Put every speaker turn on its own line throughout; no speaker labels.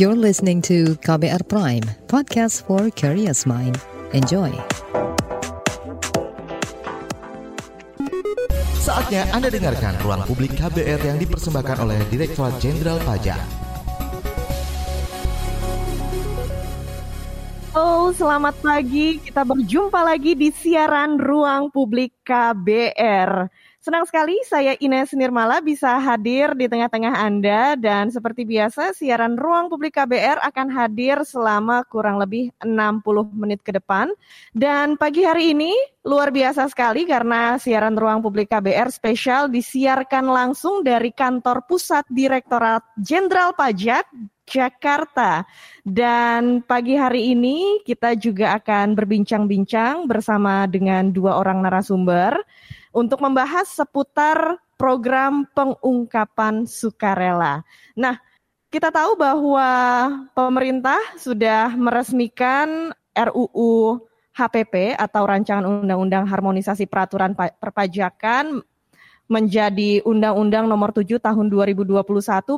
You're listening to KBR Prime, podcast for curious mind. Enjoy.
Saatnya Anda dengarkan ruang publik KBR yang dipersembahkan oleh Direktorat Jenderal Pajak.
Halo, selamat pagi. Kita berjumpa lagi di siaran Ruang Publik KBR. Senang sekali saya Ines Nirmala bisa hadir di tengah-tengah Anda dan seperti biasa siaran Ruang Publik KBR akan hadir selama kurang lebih 60 menit ke depan. Dan pagi hari ini luar biasa sekali karena siaran Ruang Publik KBR spesial disiarkan langsung dari kantor pusat Direktorat Jenderal Pajak Jakarta. Dan pagi hari ini kita juga akan berbincang-bincang bersama dengan dua orang narasumber untuk membahas seputar program pengungkapan sukarela. Nah, kita tahu bahwa pemerintah sudah meresmikan RUU HPP atau Rancangan Undang-Undang Harmonisasi Peraturan Perpajakan menjadi Undang-Undang Nomor 7 Tahun 2021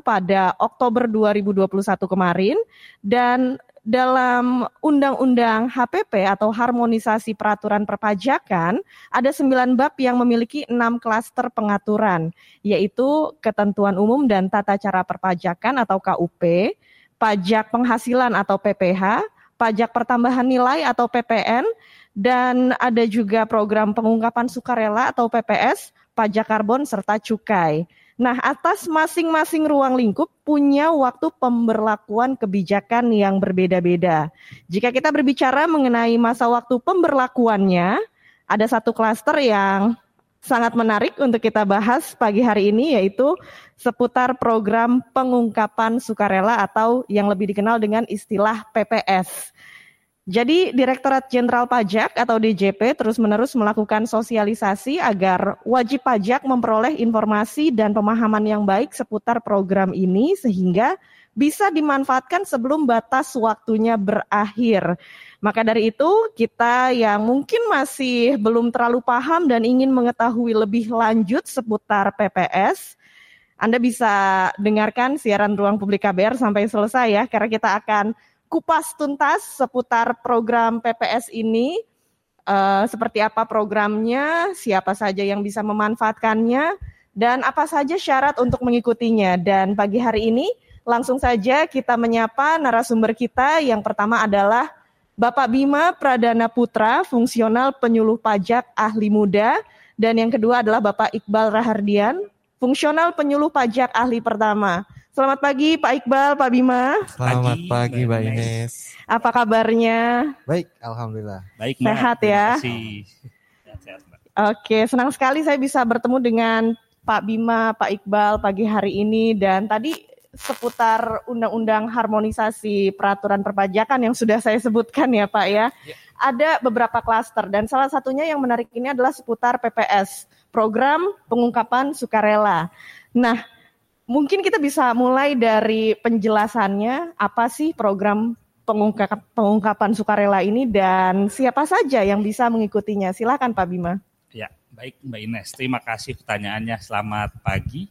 pada Oktober 2021 kemarin dan dalam Undang-Undang HPP atau Harmonisasi Peraturan Perpajakan ada sembilan bab yang memiliki enam klaster pengaturan, yaitu ketentuan umum dan tata cara perpajakan atau KUP, pajak penghasilan atau PPH, pajak pertambahan nilai atau PPN, dan ada juga program pengungkapan sukarela atau PPS, pajak karbon serta cukai. Nah, atas masing-masing ruang lingkup punya waktu pemberlakuan kebijakan yang berbeda-beda. Jika kita berbicara mengenai masa waktu pemberlakuannya, ada satu klaster yang sangat menarik untuk kita bahas pagi hari ini yaitu seputar program pengungkapan sukarela atau yang lebih dikenal dengan istilah PPS. Jadi Direktorat Jenderal Pajak atau DJP terus-menerus melakukan sosialisasi agar wajib pajak memperoleh informasi dan pemahaman yang baik seputar program ini sehingga bisa dimanfaatkan sebelum batas waktunya berakhir. Maka dari itu, kita yang mungkin masih belum terlalu paham dan ingin mengetahui lebih lanjut seputar PPS, Anda bisa dengarkan siaran Ruang Publik KBR sampai selesai ya, karena kita akan kupas tuntas seputar program PPS ini, uh, seperti apa programnya, siapa saja yang bisa memanfaatkannya, dan apa saja syarat untuk mengikutinya. Dan pagi hari ini langsung saja kita menyapa narasumber kita. Yang pertama adalah Bapak Bima Pradana Putra, fungsional penyuluh pajak ahli muda. Dan yang kedua adalah Bapak Iqbal Rahardian, fungsional penyuluh pajak ahli pertama. Selamat pagi Pak Iqbal, Pak Bima.
Selamat pagi, pagi Mbak Ines.
Apa kabarnya?
Baik, alhamdulillah.
Baik, Mbak. Sehat ya. Oke, senang sekali saya bisa bertemu dengan Pak Bima, Pak Iqbal pagi hari ini dan tadi seputar undang-undang harmonisasi peraturan perpajakan yang sudah saya sebutkan ya Pak ya. ya. Ada beberapa klaster dan salah satunya yang menarik ini adalah seputar PPS, program pengungkapan sukarela. Nah, mungkin kita bisa mulai dari penjelasannya apa sih program pengungkapan, pengungkapan sukarela ini dan siapa saja yang bisa mengikutinya. Silakan Pak Bima.
Ya, baik Mbak Ines. Terima kasih pertanyaannya. Selamat pagi.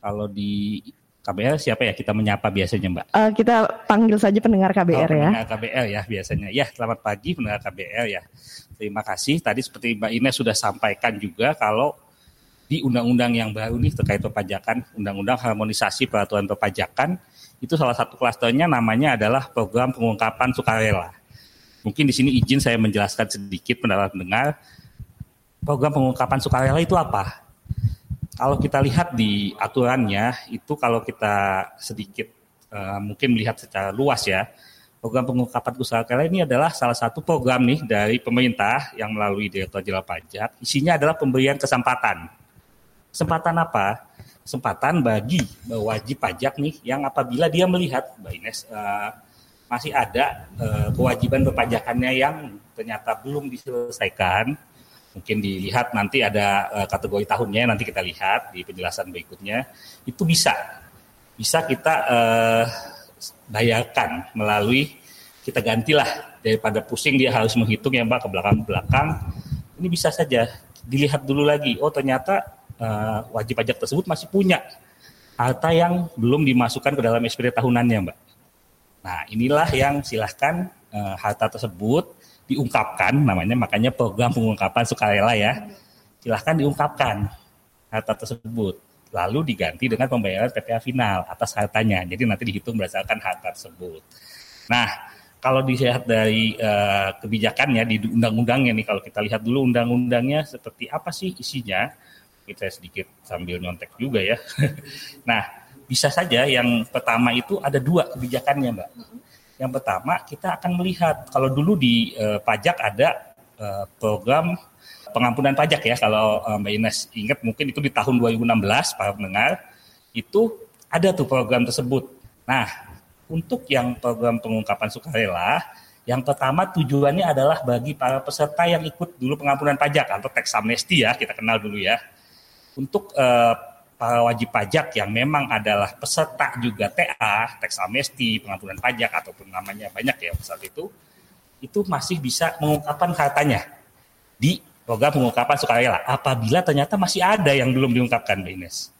Kalau di KBR siapa ya kita menyapa biasanya Mbak?
Uh, kita panggil saja pendengar KBR oh, ya.
Pendengar KBR ya biasanya. Ya, selamat pagi pendengar KBR ya. Terima kasih. Tadi seperti Mbak Ines sudah sampaikan juga kalau di undang-undang yang baru nih terkait perpajakan, undang-undang harmonisasi peraturan perpajakan, itu salah satu klasternya namanya adalah program pengungkapan sukarela. Mungkin di sini izin saya menjelaskan sedikit pendapat pendengar, program pengungkapan sukarela itu apa? Kalau kita lihat di aturannya, itu kalau kita sedikit uh, mungkin melihat secara luas ya, program pengungkapan sukarela ini adalah salah satu program nih dari pemerintah yang melalui Direktur Jenderal Pajak. Isinya adalah pemberian kesempatan Kesempatan apa? Kesempatan bagi wajib pajak nih yang apabila dia melihat, Mbak Ines, uh, masih ada uh, kewajiban perpajakannya yang ternyata belum diselesaikan, mungkin dilihat nanti ada uh, kategori tahunnya nanti kita lihat di penjelasan berikutnya itu bisa. Bisa kita uh, bayarkan melalui kita gantilah daripada pusing dia harus menghitung ya mbak ke belakang belakang ini bisa saja dilihat dulu lagi. Oh ternyata uh, wajib pajak tersebut masih punya harta yang belum dimasukkan ke dalam SPT tahunannya, Mbak. Nah, inilah yang silahkan uh, harta tersebut diungkapkan, namanya makanya program pengungkapan sukarela ya. Silahkan diungkapkan harta tersebut, lalu diganti dengan pembayaran PPA final atas hartanya. Jadi nanti dihitung berdasarkan harta tersebut. Nah, kalau dilihat dari uh, kebijakannya di undang-undangnya nih, kalau kita lihat dulu undang-undangnya seperti apa sih isinya, kita sedikit sambil nyontek juga ya. nah, bisa saja yang pertama itu ada dua kebijakannya, Mbak. Yang pertama kita akan melihat kalau dulu di uh, pajak ada uh, program pengampunan pajak ya kalau uh, Mbak Ines ingat mungkin itu di tahun 2016 para pendengar itu ada tuh program tersebut. Nah, untuk yang program pengungkapan sukarela yang pertama tujuannya adalah bagi para peserta yang ikut dulu pengampunan pajak atau tax amnesty ya kita kenal dulu ya. Untuk uh, wajib pajak yang memang adalah peserta juga TA, tax amnesty, pengampunan pajak ataupun namanya banyak ya saat itu, itu masih bisa mengungkapkan hartanya di program pengungkapan sukarela. Apabila ternyata masih ada yang belum diungkapkan, Mbak Ines.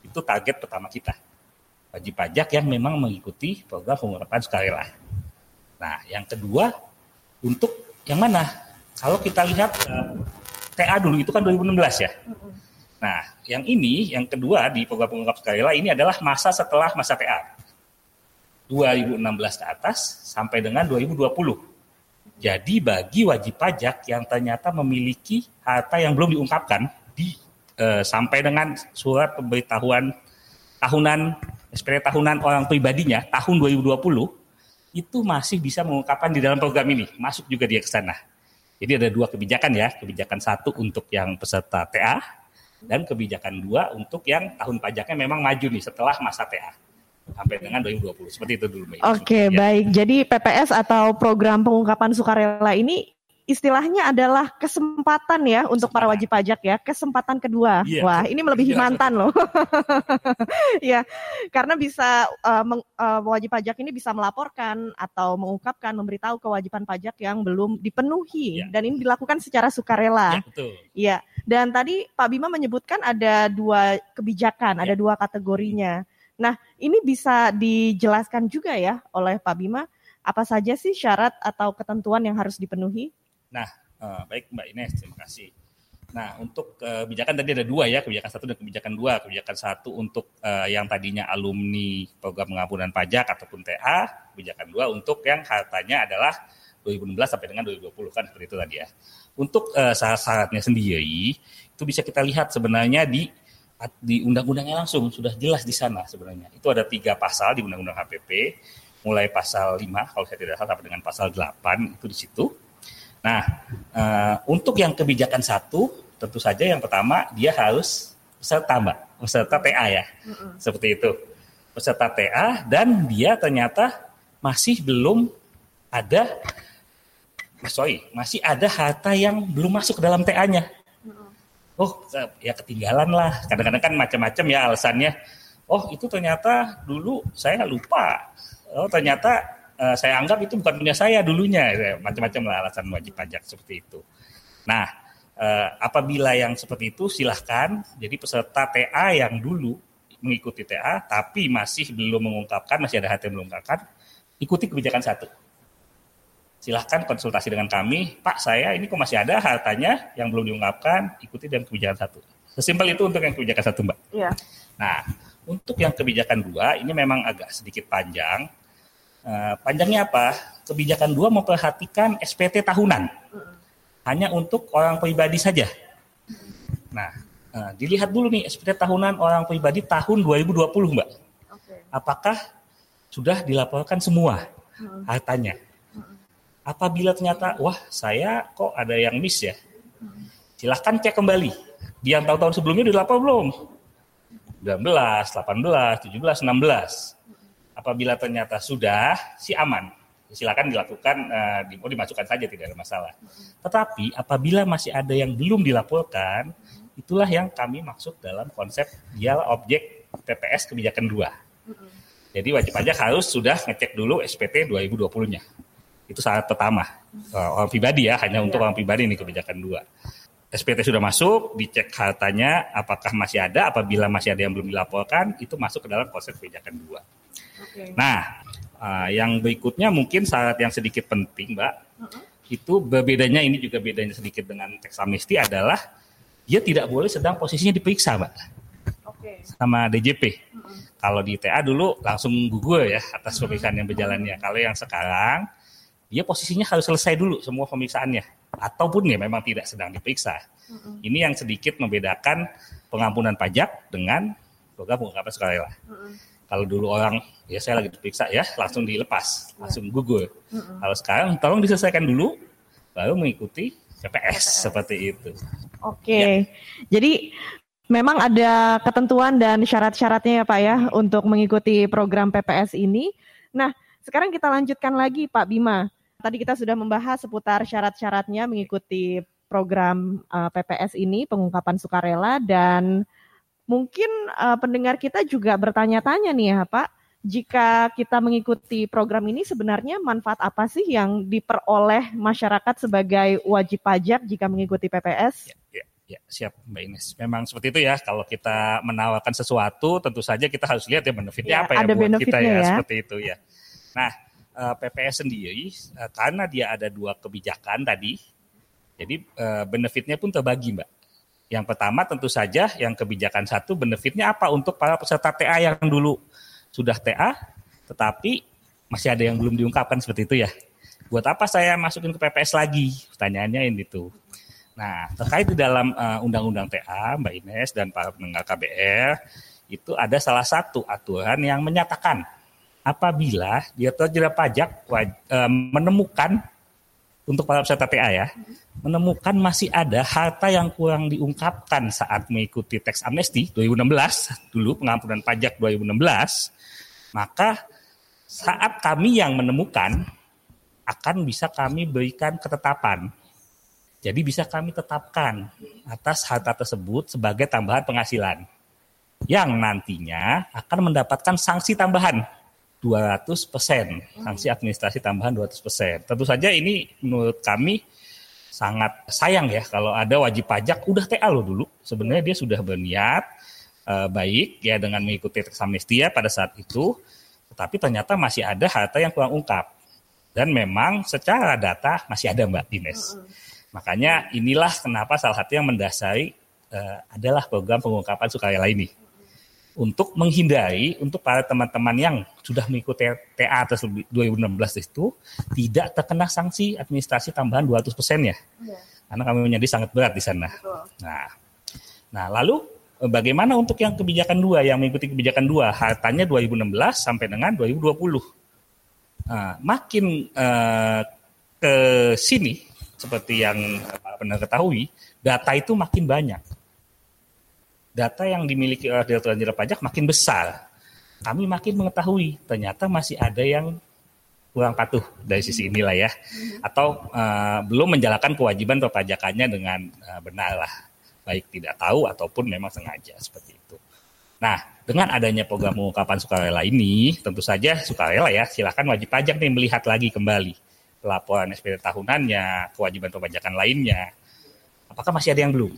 Itu target pertama kita. Wajib pajak yang memang mengikuti program pengungkapan sukarela. Nah, yang kedua, untuk yang mana? Kalau kita lihat eh, TA dulu itu kan 2016 ya. Nah, yang ini, yang kedua di program pengungkap sukarela ini adalah masa setelah masa TA. 2016 ke atas sampai dengan 2020. Jadi bagi wajib pajak yang ternyata memiliki harta yang belum diungkapkan di eh, sampai dengan surat pemberitahuan tahunan SPT tahunan orang pribadinya tahun 2020 itu masih bisa mengungkapkan di dalam program ini, masuk juga dia ke sana. Jadi ada dua kebijakan ya, kebijakan satu untuk yang peserta TA, dan kebijakan dua untuk yang tahun pajaknya memang maju nih setelah masa TA sampai dengan 2020. Seperti itu dulu
Oke, okay, ya. baik. Jadi PPS atau program pengungkapan sukarela ini istilahnya adalah kesempatan ya kesempatan. untuk para wajib pajak ya, kesempatan kedua. Yeah. Wah, ini melebihi yeah. mantan loh. ya, karena bisa uh, meng, uh, wajib pajak ini bisa melaporkan atau mengungkapkan, memberitahu kewajiban pajak yang belum dipenuhi yeah. dan ini dilakukan secara sukarela. Iya. Yeah, Dan tadi Pak Bima menyebutkan ada dua kebijakan, yeah. ada dua kategorinya. Nah, ini bisa dijelaskan juga ya oleh Pak Bima apa saja sih syarat atau ketentuan yang harus dipenuhi?
Nah, uh, baik Mbak Ines, terima kasih. Nah, untuk kebijakan tadi ada dua ya, kebijakan satu dan kebijakan dua. Kebijakan satu untuk uh, yang tadinya alumni program pengampunan pajak ataupun TA, kebijakan dua untuk yang hartanya adalah 2016 sampai dengan 2020 kan seperti itu tadi ya. Untuk uh, syarat-syaratnya sendiri itu bisa kita lihat sebenarnya di di undang-undangnya langsung sudah jelas di sana sebenarnya. Itu ada tiga pasal di undang-undang HPP, mulai pasal 5 kalau saya tidak salah sampai dengan pasal 8 itu di situ Nah, uh, untuk yang kebijakan satu, tentu saja yang pertama dia harus peserta mbak, peserta TA ya, seperti itu, peserta TA dan dia ternyata masih belum ada, sorry, masih ada harta yang belum masuk ke dalam TA-nya. Oh, ya ketinggalan lah. Kadang-kadang kan macam-macam ya alasannya. Oh, itu ternyata dulu saya lupa. Oh, ternyata uh, saya anggap itu bukan punya saya dulunya, macam-macam lah alasan wajib pajak seperti itu. Nah, uh, apabila yang seperti itu silahkan, jadi peserta TA yang dulu mengikuti TA tapi masih belum mengungkapkan, masih ada hati yang belum mengungkapkan, ikuti kebijakan satu. Silahkan konsultasi dengan kami, Pak saya ini kok masih ada hartanya yang belum diungkapkan, ikuti dan kebijakan satu. Sesimpel itu untuk yang kebijakan satu Mbak. Iya. Nah, untuk yang kebijakan dua ini memang agak sedikit panjang, Uh, panjangnya apa? Kebijakan dua memperhatikan SPT tahunan. Hanya untuk orang pribadi saja. Nah, uh, dilihat dulu nih SPT tahunan orang pribadi tahun 2020, Mbak. Apakah sudah dilaporkan semua hartanya? Apabila ternyata, wah saya kok ada yang miss ya, silahkan cek kembali. Di yang tahun-tahun sebelumnya dilapor belum? 19, 18, 17, 16 apabila ternyata sudah si aman silakan dilakukan uh, di, oh, dimasukkan saja tidak ada masalah. Tetapi apabila masih ada yang belum dilaporkan, itulah yang kami maksud dalam konsep dia objek TPS kebijakan dua. Jadi wajib pajak harus sudah ngecek dulu SPT 2020-nya. Itu syarat pertama. Uh, orang pribadi ya, hanya untuk iya. orang pribadi ini kebijakan dua. SPT sudah masuk, dicek hartanya apakah masih ada, apabila masih ada yang belum dilaporkan, itu masuk ke dalam proses kebijakan dua. Okay. Nah, uh, yang berikutnya mungkin syarat yang sedikit penting, Mbak, uh-huh. itu berbedanya ini juga bedanya sedikit dengan teks amnesti adalah dia tidak boleh sedang posisinya diperiksa, Mbak, okay. sama DJP. Uh-huh. Kalau di TA dulu langsung gugur ya atas pemeriksaan yang berjalannya. Kalau yang sekarang dia posisinya harus selesai dulu semua pemeriksaannya ataupun ya memang tidak sedang diperiksa. Mm-hmm. Ini yang sedikit membedakan pengampunan pajak dengan program pengungkapan sukarela. Mm-hmm. Kalau dulu orang ya saya lagi diperiksa ya langsung dilepas, yeah. langsung gugur. Mm-hmm. Kalau sekarang tolong diselesaikan dulu baru mengikuti CPS seperti itu.
Oke. Okay. Ya. Jadi memang ada ketentuan dan syarat-syaratnya ya Pak ya untuk mengikuti program PPS ini. Nah, sekarang kita lanjutkan lagi Pak Bima. Tadi kita sudah membahas seputar syarat-syaratnya mengikuti program uh, eh, PPS ini, pengungkapan sukarela, dan mungkin uh, pendengar kita juga bertanya-tanya nih ya Pak, jika kita mengikuti program ini sebenarnya manfaat apa sih yang diperoleh masyarakat sebagai wajib pajak jika mengikuti PPS?
Ya, ya, ya siap Mbak Ines. Memang seperti itu ya. Kalau kita menawarkan sesuatu, tentu saja kita harus lihat ya benefitnya ya, apa ya
ada buat kita ya,
ya, seperti itu ya. Nah, eh, PPS sendiri uh, karena dia ada dua kebijakan tadi, jadi benefitnya pun terbagi, Mbak. Yang pertama tentu saja yang kebijakan satu benefitnya apa untuk para peserta TA yang dulu sudah TA, tetapi masih ada yang belum diungkapkan seperti itu ya. Buat apa saya masukin ke PPS lagi? Pertanyaannya ini tuh. Nah, terkait di dalam uh, Undang-Undang TA, Mbak Ines dan para pendengar KBR, itu ada salah satu aturan yang menyatakan apabila Direktur Jenderal Pajak menemukan untuk para peserta TA ya, menemukan masih ada harta yang kurang diungkapkan saat mengikuti teks amnesti 2016 dulu pengampunan pajak 2016, maka saat kami yang menemukan akan bisa kami berikan ketetapan. Jadi bisa kami tetapkan atas harta tersebut sebagai tambahan penghasilan yang nantinya akan mendapatkan sanksi tambahan 200 persen, sanksi administrasi tambahan 200 persen. Tentu saja ini menurut kami sangat sayang ya kalau ada wajib pajak udah TA lo dulu. Sebenarnya dia sudah berniat uh, baik ya dengan mengikuti teks amnestia pada saat itu, tetapi ternyata masih ada harta yang kurang ungkap. Dan memang secara data masih ada Mbak Dines. Makanya inilah kenapa salah satu yang mendasari uh, adalah program pengungkapan sukarela ini untuk menghindari untuk para teman-teman yang sudah mengikuti TA atas 2016 itu tidak terkena sanksi administrasi tambahan 200 persen ya. ya. Karena kami menjadi sangat berat di sana. Betul. Nah, nah lalu eh, bagaimana untuk yang kebijakan dua yang mengikuti kebijakan dua hartanya 2016 sampai dengan 2020. Nah, makin uh, ke sini seperti yang pernah ketahui data itu makin banyak data yang dimiliki oleh Direktur Jenderal Pajak makin besar. Kami makin mengetahui ternyata masih ada yang kurang patuh dari sisi inilah ya, atau uh, belum menjalankan kewajiban perpajakannya dengan uh, benar lah, baik tidak tahu ataupun memang sengaja seperti itu. Nah, dengan adanya program pengungkapan sukarela ini, tentu saja sukarela ya, silakan wajib pajak nih melihat lagi kembali laporan SPT tahunannya, kewajiban perpajakan lainnya. Apakah masih ada yang belum?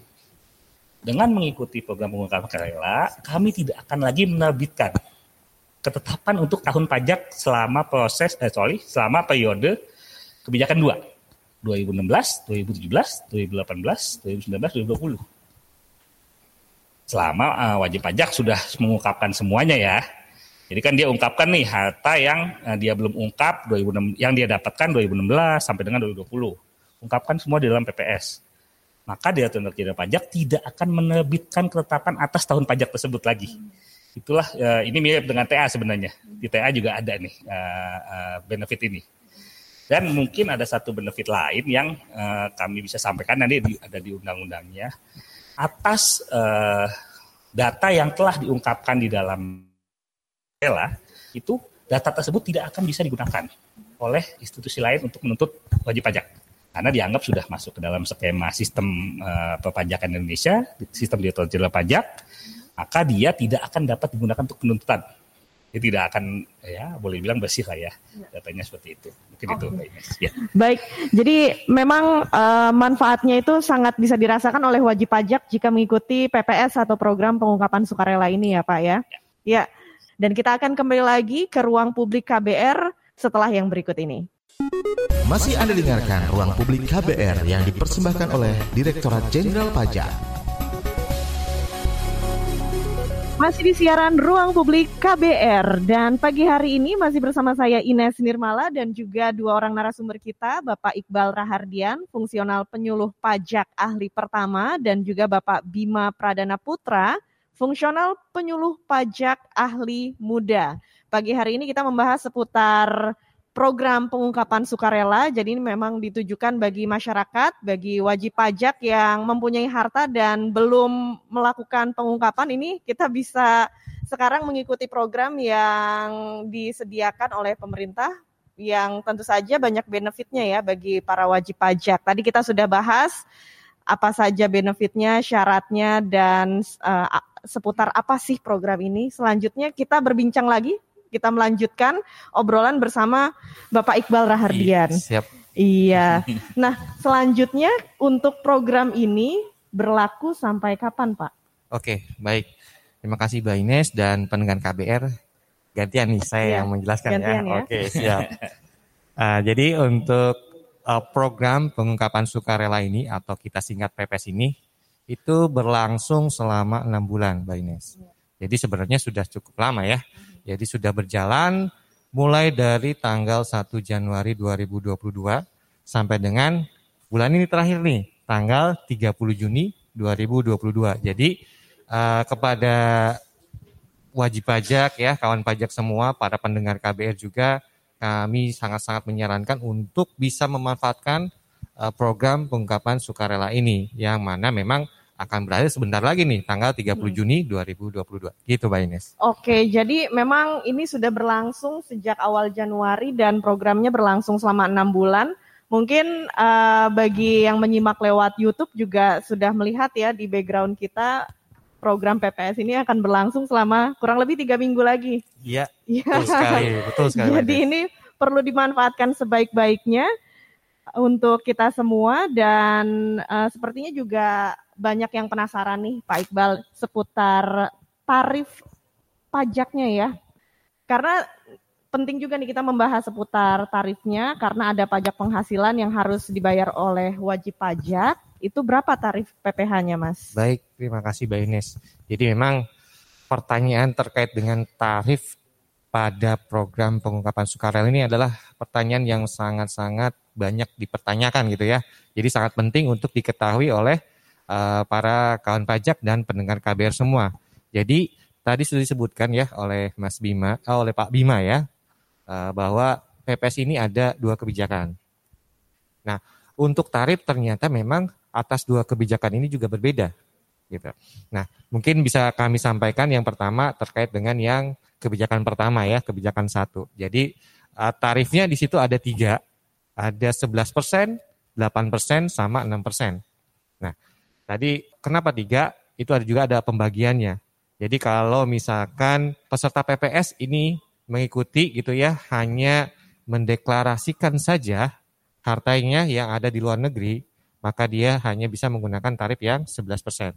Dengan mengikuti program pengungkapan rela, kami tidak akan lagi menerbitkan ketetapan untuk tahun pajak selama proses eh sorry, selama periode kebijakan dua 2016, 2017, 2018, 2019, 2020. Selama uh, wajib pajak sudah mengungkapkan semuanya ya. Jadi kan dia ungkapkan nih harta yang uh, dia belum ungkap 2006 yang dia dapatkan 2016 sampai dengan 2020. Ungkapkan semua di dalam PPS maka Direktur Jenderal Pajak tidak akan menerbitkan ketetapan atas tahun pajak tersebut lagi. Itulah uh, ini mirip dengan TA sebenarnya. Di TA juga ada nih uh, uh, benefit ini. Dan mungkin ada satu benefit lain yang uh, kami bisa sampaikan nanti di, ada di undang-undangnya atas uh, data yang telah diungkapkan di dalam rela itu data tersebut tidak akan bisa digunakan oleh institusi lain untuk menuntut wajib pajak karena dianggap sudah masuk ke dalam skema sistem uh, perpajakan Indonesia, sistem digital pajak, maka dia tidak akan dapat digunakan untuk penuntutan. ya tidak akan ya boleh bilang bersih lah ya, ya. datanya seperti itu mungkin oh. itu Mbak Ines
ya. baik jadi memang uh, manfaatnya itu sangat bisa dirasakan oleh wajib pajak jika mengikuti PPS atau program pengungkapan sukarela ini ya Pak ya ya, ya. dan kita akan kembali lagi ke ruang publik KBR setelah yang berikut ini
masih Anda dengarkan ruang publik KBR yang dipersembahkan oleh Direktorat Jenderal Pajak
Masih di siaran Ruang Publik KBR dan pagi hari ini masih bersama saya Ines Nirmala dan juga dua orang narasumber kita, Bapak Iqbal Rahardian, fungsional penyuluh pajak ahli pertama dan juga Bapak Bima Pradana Putra, fungsional penyuluh pajak ahli muda. Pagi hari ini kita membahas seputar program pengungkapan sukarela. Jadi ini memang ditujukan bagi masyarakat, bagi wajib pajak yang mempunyai harta dan belum melakukan pengungkapan ini kita bisa sekarang mengikuti program yang disediakan oleh pemerintah yang tentu saja banyak benefitnya ya bagi para wajib pajak. Tadi kita sudah bahas apa saja benefitnya, syaratnya dan uh, seputar apa sih program ini. Selanjutnya kita berbincang lagi kita melanjutkan obrolan bersama Bapak Iqbal Rahardian.
Iya, siap.
Iya. Nah, selanjutnya untuk program ini berlaku sampai kapan, Pak?
Oke, baik. Terima kasih Mbak Ines dan pendengar KBR. Gantian nih saya ya, yang menjelaskan ya.
Gantian ya.
Oke, siap. uh, jadi untuk uh, program pengungkapan sukarela ini atau kita singkat PPS ini itu berlangsung selama enam bulan, Mbak Ines. Ya. Jadi sebenarnya sudah cukup lama ya. Jadi sudah berjalan mulai dari tanggal 1 Januari 2022 sampai dengan bulan ini terakhir nih, tanggal 30 Juni 2022. Jadi uh, kepada wajib pajak ya, kawan pajak semua, para pendengar KBR juga kami sangat-sangat menyarankan untuk bisa memanfaatkan uh, program pengungkapan sukarela ini yang mana memang akan berakhir sebentar lagi nih, tanggal 30 hmm. Juni 2022. Gitu Mbak Ines.
Oke, jadi memang ini sudah berlangsung sejak awal Januari dan programnya berlangsung selama enam bulan. Mungkin uh, bagi yang menyimak lewat YouTube juga sudah melihat ya di background kita program PPS ini akan berlangsung selama kurang lebih tiga minggu lagi.
Iya, ya. betul sekali, betul sekali.
Jadi ini perlu dimanfaatkan sebaik-baiknya untuk kita semua dan uh, sepertinya juga banyak yang penasaran nih Pak Iqbal seputar tarif pajaknya ya. Karena penting juga nih kita membahas seputar tarifnya karena ada pajak penghasilan yang harus dibayar oleh wajib pajak. Itu berapa tarif PPh-nya, Mas?
Baik, terima kasih Mbak Ines. Jadi memang pertanyaan terkait dengan tarif pada program pengungkapan sukarela ini adalah pertanyaan yang sangat-sangat banyak dipertanyakan gitu ya. Jadi sangat penting untuk diketahui oleh uh, para kawan pajak dan pendengar KBR semua. Jadi tadi sudah disebutkan ya oleh Mas Bima, uh, oleh Pak Bima ya, uh, bahwa PPS ini ada dua kebijakan. Nah, untuk tarif ternyata memang atas dua kebijakan ini juga berbeda. Gitu. Nah, mungkin bisa kami sampaikan yang pertama terkait dengan yang kebijakan pertama ya, kebijakan satu. Jadi tarifnya di situ ada tiga, ada 11 persen, 8 persen, sama 6 persen. Nah, Tadi kenapa tiga? Itu ada juga ada pembagiannya. Jadi kalau misalkan peserta PPS ini mengikuti gitu ya, hanya mendeklarasikan saja hartanya yang ada di luar negeri, maka dia hanya bisa menggunakan tarif yang 11%.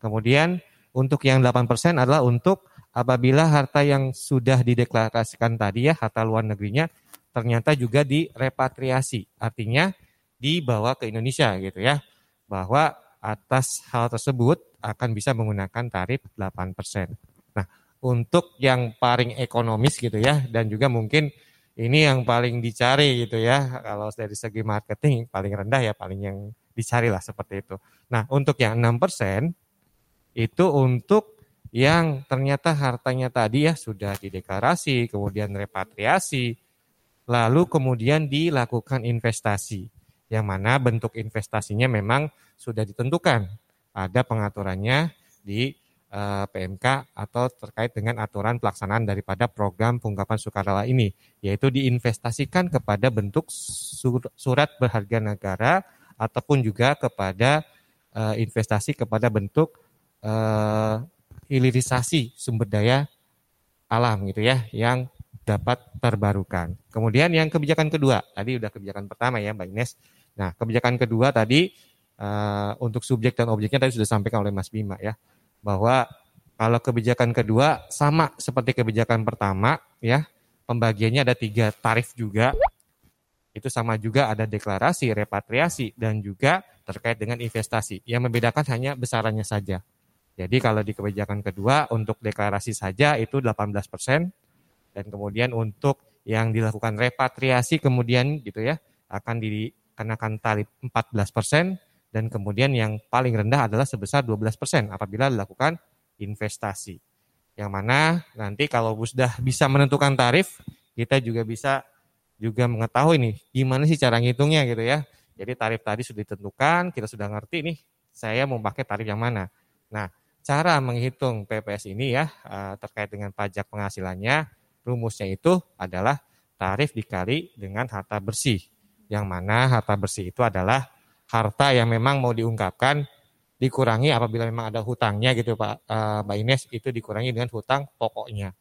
Kemudian untuk yang 8% adalah untuk apabila harta yang sudah dideklarasikan tadi ya, harta luar negerinya ternyata juga direpatriasi, artinya dibawa ke Indonesia gitu ya. Bahwa atas hal tersebut akan bisa menggunakan tarif 8%. Nah, untuk yang paling ekonomis gitu ya dan juga mungkin ini yang paling dicari gitu ya kalau dari segi marketing paling rendah ya paling yang dicari lah seperti itu. Nah, untuk yang 6% itu untuk yang ternyata hartanya tadi ya sudah dideklarasi, kemudian repatriasi, lalu kemudian dilakukan investasi yang mana bentuk investasinya memang sudah ditentukan. Ada pengaturannya di eh, PMK atau terkait dengan aturan pelaksanaan daripada program pengungkapan sukarela ini, yaitu diinvestasikan kepada bentuk sur surat berharga negara ataupun juga kepada uh, investasi kepada bentuk uh, hilirisasi sumber daya alam gitu ya yang dapat terbarukan. Kemudian yang kebijakan kedua, tadi udah kebijakan pertama ya Mbak Ines. Nah, kebijakan kedua tadi uh, untuk subjek dan objeknya tadi sudah disampaikan oleh Mas Bima ya, bahwa kalau kebijakan kedua sama seperti kebijakan pertama ya, pembagiannya ada tiga tarif juga. Itu sama juga ada deklarasi, repatriasi, dan juga terkait dengan investasi. Yang membedakan hanya besarannya saja. Jadi kalau di kebijakan kedua untuk deklarasi saja itu 18 persen dan kemudian untuk yang dilakukan repatriasi kemudian gitu ya akan dikenakan tarif 14 persen dan kemudian yang paling rendah adalah sebesar 12 persen apabila dilakukan investasi. Yang mana nanti kalau sudah bisa menentukan tarif kita juga bisa juga mengetahui nih gimana sih cara ngitungnya gitu ya. Jadi tarif tadi sudah ditentukan, kita sudah ngerti nih saya mau pakai tarif yang mana. Nah, cara menghitung PPS ini ya eh, terkait dengan pajak penghasilannya rumusnya itu adalah tarif dikali dengan harta bersih. Yang mana harta bersih itu adalah harta yang memang mau diungkapkan dikurangi apabila memang ada hutangnya gitu Pak eh, Mbak Ines itu dikurangi dengan hutang pokoknya.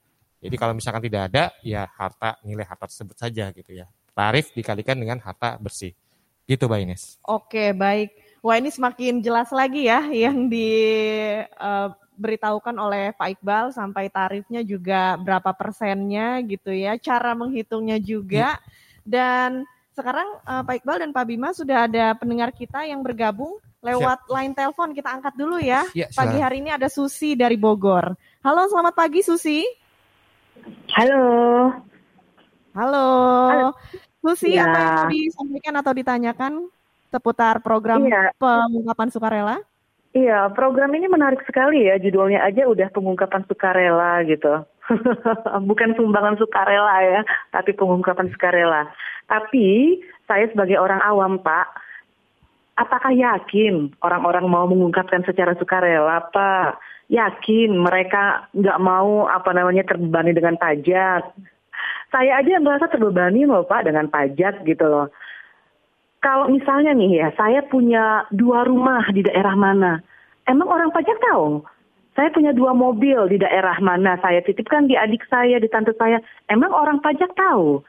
Jadi kalau misalkan tidak ada ya harta nilai harta tersebut saja gitu ya. Tarif dikalikan dengan harta bersih. Gitu Mbak Ines.
Oke, baik. Wah ini semakin jelas lagi ya yang diberitahukan eh, uh, oleh Pak Iqbal sampai tarifnya juga berapa persennya gitu ya, cara menghitungnya juga. Ya. Dan sekarang uh, Pak Iqbal dan Pak Bima sudah ada pendengar kita yang bergabung lewat Siap. line telepon. Kita angkat dulu ya. ya pagi hari ini ada Susi dari Bogor. Halo, selamat pagi Susi.
Halo.
Halo. Halo. Susi, ya. apa yang mau disampaikan atau ditanyakan? seputar program iya. pengungkapan sukarela?
Iya, program ini menarik sekali ya. Judulnya aja udah pengungkapan sukarela gitu. Bukan sumbangan sukarela ya, tapi pengungkapan sukarela. Tapi saya sebagai orang awam, Pak, apakah yakin orang-orang mau mengungkapkan secara sukarela, Pak? Yakin mereka nggak mau apa namanya terbebani dengan pajak? Saya aja merasa terbebani loh, Pak, dengan pajak gitu loh kalau misalnya nih ya, saya punya dua rumah di daerah mana, emang orang pajak tahu? Saya punya dua mobil di daerah mana, saya titipkan di adik saya, di tante saya, emang orang pajak tahu?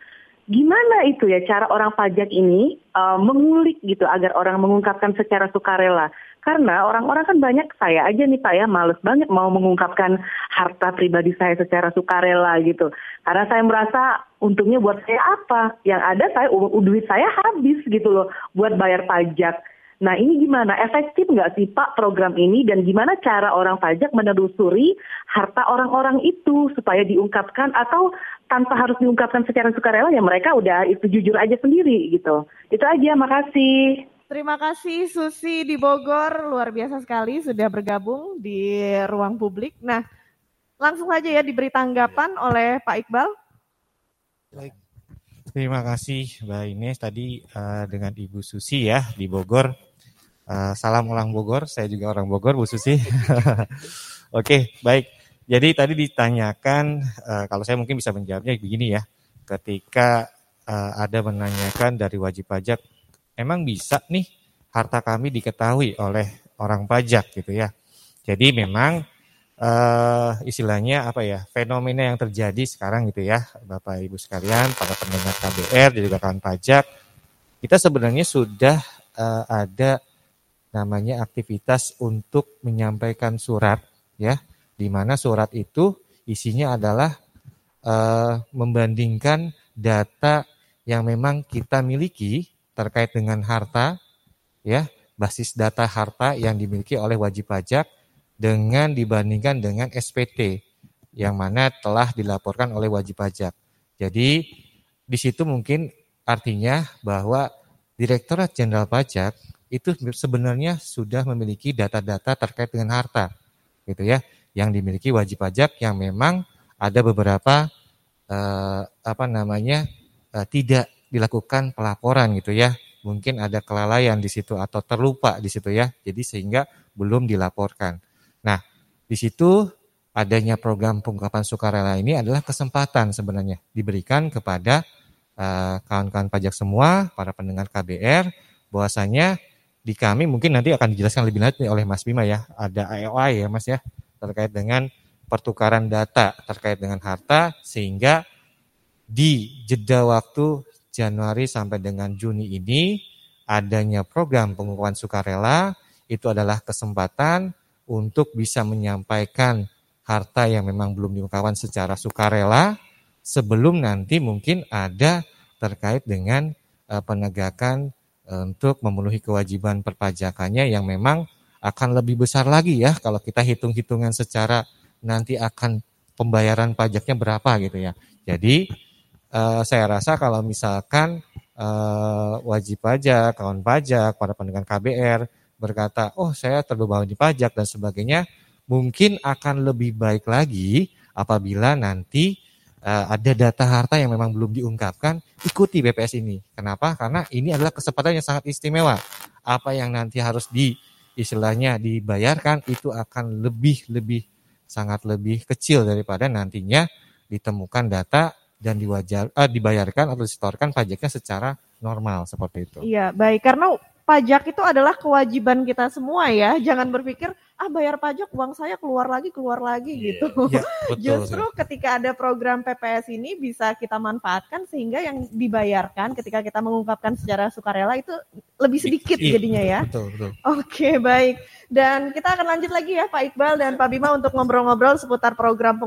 Gimana itu ya cara orang pajak ini uh, mengulik gitu agar orang mengungkapkan secara sukarela? Karena orang-orang kan banyak, saya aja nih Pak ya, males banget mau mengungkapkan harta pribadi saya secara sukarela gitu. Karena saya merasa untungnya buat saya apa? Yang ada saya duit saya habis gitu loh buat bayar pajak. Nah ini gimana? Efektif nggak sih Pak program ini dan gimana cara orang pajak menelusuri harta orang-orang itu supaya diungkapkan atau tanpa harus diungkapkan secara sukarela ya mereka udah itu jujur aja sendiri gitu. Itu aja, makasih.
Terima kasih Susi di Bogor, luar biasa sekali sudah bergabung di ruang publik. Nah, langsung saja ya diberi tanggapan oleh Pak Iqbal.
Baik. Terima kasih Mbak Ines tadi uh, dengan Ibu Susi ya di Bogor. Uh, salam ulang Bogor, saya juga orang Bogor Bu Susi. Oke, baik. Jadi tadi ditanyakan, uh, kalau saya mungkin bisa menjawabnya begini ya. Ketika uh, ada menanyakan dari wajib pajak emang bisa nih harta kami diketahui oleh orang pajak gitu ya. Jadi memang uh, istilahnya apa ya fenomena yang terjadi sekarang gitu ya Bapak Ibu sekalian para pendengar KBR dan juga kawan pajak kita sebenarnya sudah uh, ada namanya aktivitas untuk menyampaikan surat ya di mana surat itu isinya adalah uh, membandingkan data yang memang kita miliki terkait dengan harta, ya, basis data harta yang dimiliki oleh wajib pajak dengan dibandingkan dengan SPT yang mana telah dilaporkan oleh wajib pajak. Jadi di situ mungkin artinya bahwa Direktorat Jenderal Pajak itu sebenarnya sudah memiliki data-data terkait dengan harta, gitu ya, yang dimiliki wajib pajak yang memang ada beberapa eh, apa namanya eh, tidak dilakukan pelaporan gitu ya. Mungkin ada kelalaian di situ atau terlupa di situ ya. Jadi sehingga belum dilaporkan. Nah, di situ adanya program pengungkapan sukarela ini adalah kesempatan sebenarnya diberikan kepada eh, kawan-kawan pajak semua, para pendengar KBR, bahwasanya di kami mungkin nanti akan dijelaskan lebih lanjut oleh Mas Bima ya, ada AOI ya Mas ya, terkait dengan pertukaran data terkait dengan harta sehingga di jeda waktu Januari sampai dengan Juni ini adanya program pengukuhan sukarela itu adalah kesempatan untuk bisa menyampaikan harta yang memang belum diungkapkan secara sukarela sebelum nanti mungkin ada terkait dengan uh, penegakan uh, untuk memenuhi kewajiban perpajakannya yang memang akan lebih besar lagi ya kalau kita hitung-hitungan secara nanti akan pembayaran pajaknya berapa gitu ya. Jadi uh, saya rasa kalau misalkan uh, wajib pajak, kawan pajak, para pendengar KBR berkata, oh saya terbebani pajak dan sebagainya, mungkin akan lebih baik lagi apabila nanti uh, ada data harta yang memang belum diungkapkan, ikuti BPS ini. Kenapa? Karena ini adalah kesempatan yang sangat istimewa. Apa yang nanti harus di istilahnya dibayarkan itu akan lebih lebih sangat lebih kecil daripada nantinya ditemukan data dan diwajar uh, dibayarkan atau disetorkan pajaknya secara normal seperti itu.
Iya, baik. Karena pajak itu adalah kewajiban kita semua ya. Jangan berpikir ah bayar pajak uang saya keluar lagi keluar lagi yeah. gitu. Yeah, betul, Justru betul. ketika ada program PPS ini bisa kita manfaatkan sehingga yang dibayarkan ketika kita mengungkapkan secara sukarela itu lebih sedikit yeah, jadinya ya. Betul, betul. Oke, baik. Dan kita akan lanjut lagi ya Pak Iqbal dan Pak Bima untuk ngobrol-ngobrol seputar program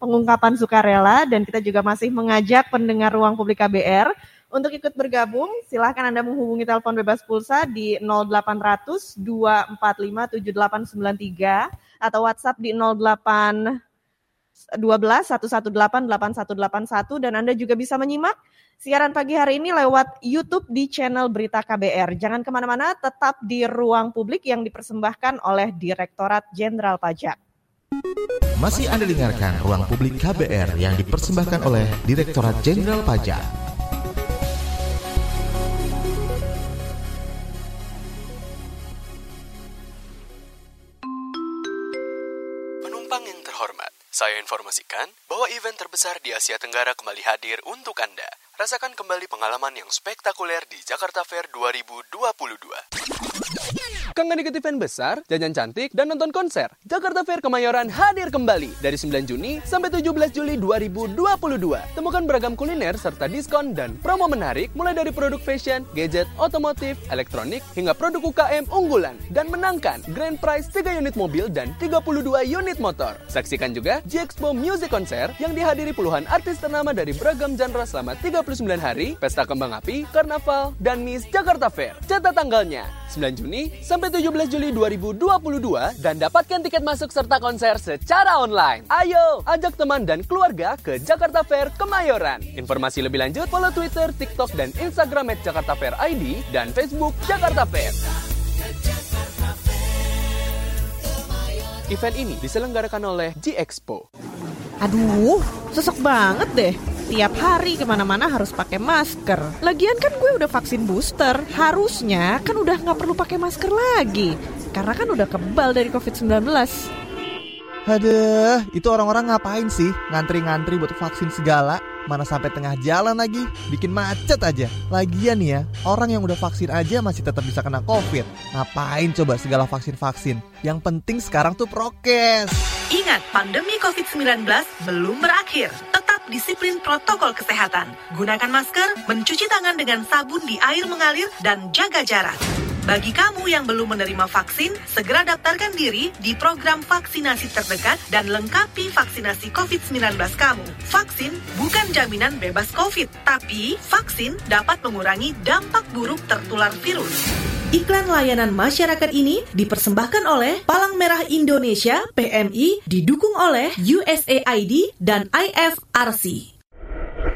pengungkapan sukarela dan kita juga masih mengajak pendengar ruang publik KBR untuk ikut bergabung, silahkan Anda menghubungi telepon bebas pulsa di 0800 245 7893 atau WhatsApp di 08 12 118 8181 dan Anda juga bisa menyimak siaran pagi hari ini lewat YouTube di channel Berita KBR. Jangan ke mana-mana, tetap di ruang publik yang dipersembahkan oleh Direktorat Jenderal Pajak.
Masih Anda dengarkan Ruang Publik KBR yang dipersembahkan oleh Direktorat Jenderal Pajak.
Saya informasikan bahwa event terbesar di Asia Tenggara kembali hadir untuk Anda. Rasakan kembali pengalaman yang spektakuler di Jakarta Fair 2022.
Kangen ikut event besar, jajan cantik, dan nonton konser? Jakarta Fair Kemayoran hadir kembali dari 9 Juni sampai 17 Juli 2022. Temukan beragam kuliner serta diskon dan promo menarik mulai dari produk fashion, gadget, otomotif, elektronik, hingga produk UKM unggulan. Dan menangkan grand prize 3 unit mobil dan 32 unit motor. Saksikan juga G-Expo Music Concert yang dihadiri puluhan artis ternama dari beragam genre selama 39 hari, pesta kembang api, karnaval, dan Miss Jakarta Fair. Catat tanggalnya, 9 Juni sampai 17 Juli 2022 dan dapatkan tiket masuk serta konser secara online. Ayo, ajak teman dan keluarga ke Jakarta Fair Kemayoran. Informasi lebih lanjut follow Twitter, TikTok, dan Instagram at Jakarta Fair ID dan Facebook Jakarta Fair. Event ini diselenggarakan oleh G-Expo.
Aduh, sesek banget deh tiap hari ke mana-mana harus pakai masker. Lagian kan gue udah vaksin booster, harusnya kan udah nggak perlu pakai masker lagi. Karena kan udah kebal dari COVID-19.
Aduh, itu orang-orang ngapain sih ngantri-ngantri buat vaksin segala? Mana sampai tengah jalan lagi, bikin macet aja. Lagian ya, orang yang udah vaksin aja masih tetap bisa kena COVID. Ngapain coba segala vaksin-vaksin? Yang penting sekarang tuh prokes.
Ingat, pandemi COVID-19 belum berakhir. Tetap disiplin protokol kesehatan. Gunakan masker, mencuci tangan dengan sabun di air mengalir, dan jaga jarak. Bagi kamu yang belum menerima vaksin, segera daftarkan diri di program vaksinasi terdekat dan lengkapi vaksinasi COVID-19 kamu. Vaksin bukan jaminan bebas COVID, tapi vaksin dapat mengurangi dampak buruk tertular virus. Iklan layanan masyarakat ini dipersembahkan oleh Palang Merah Indonesia PMI didukung oleh USAID dan IFRC.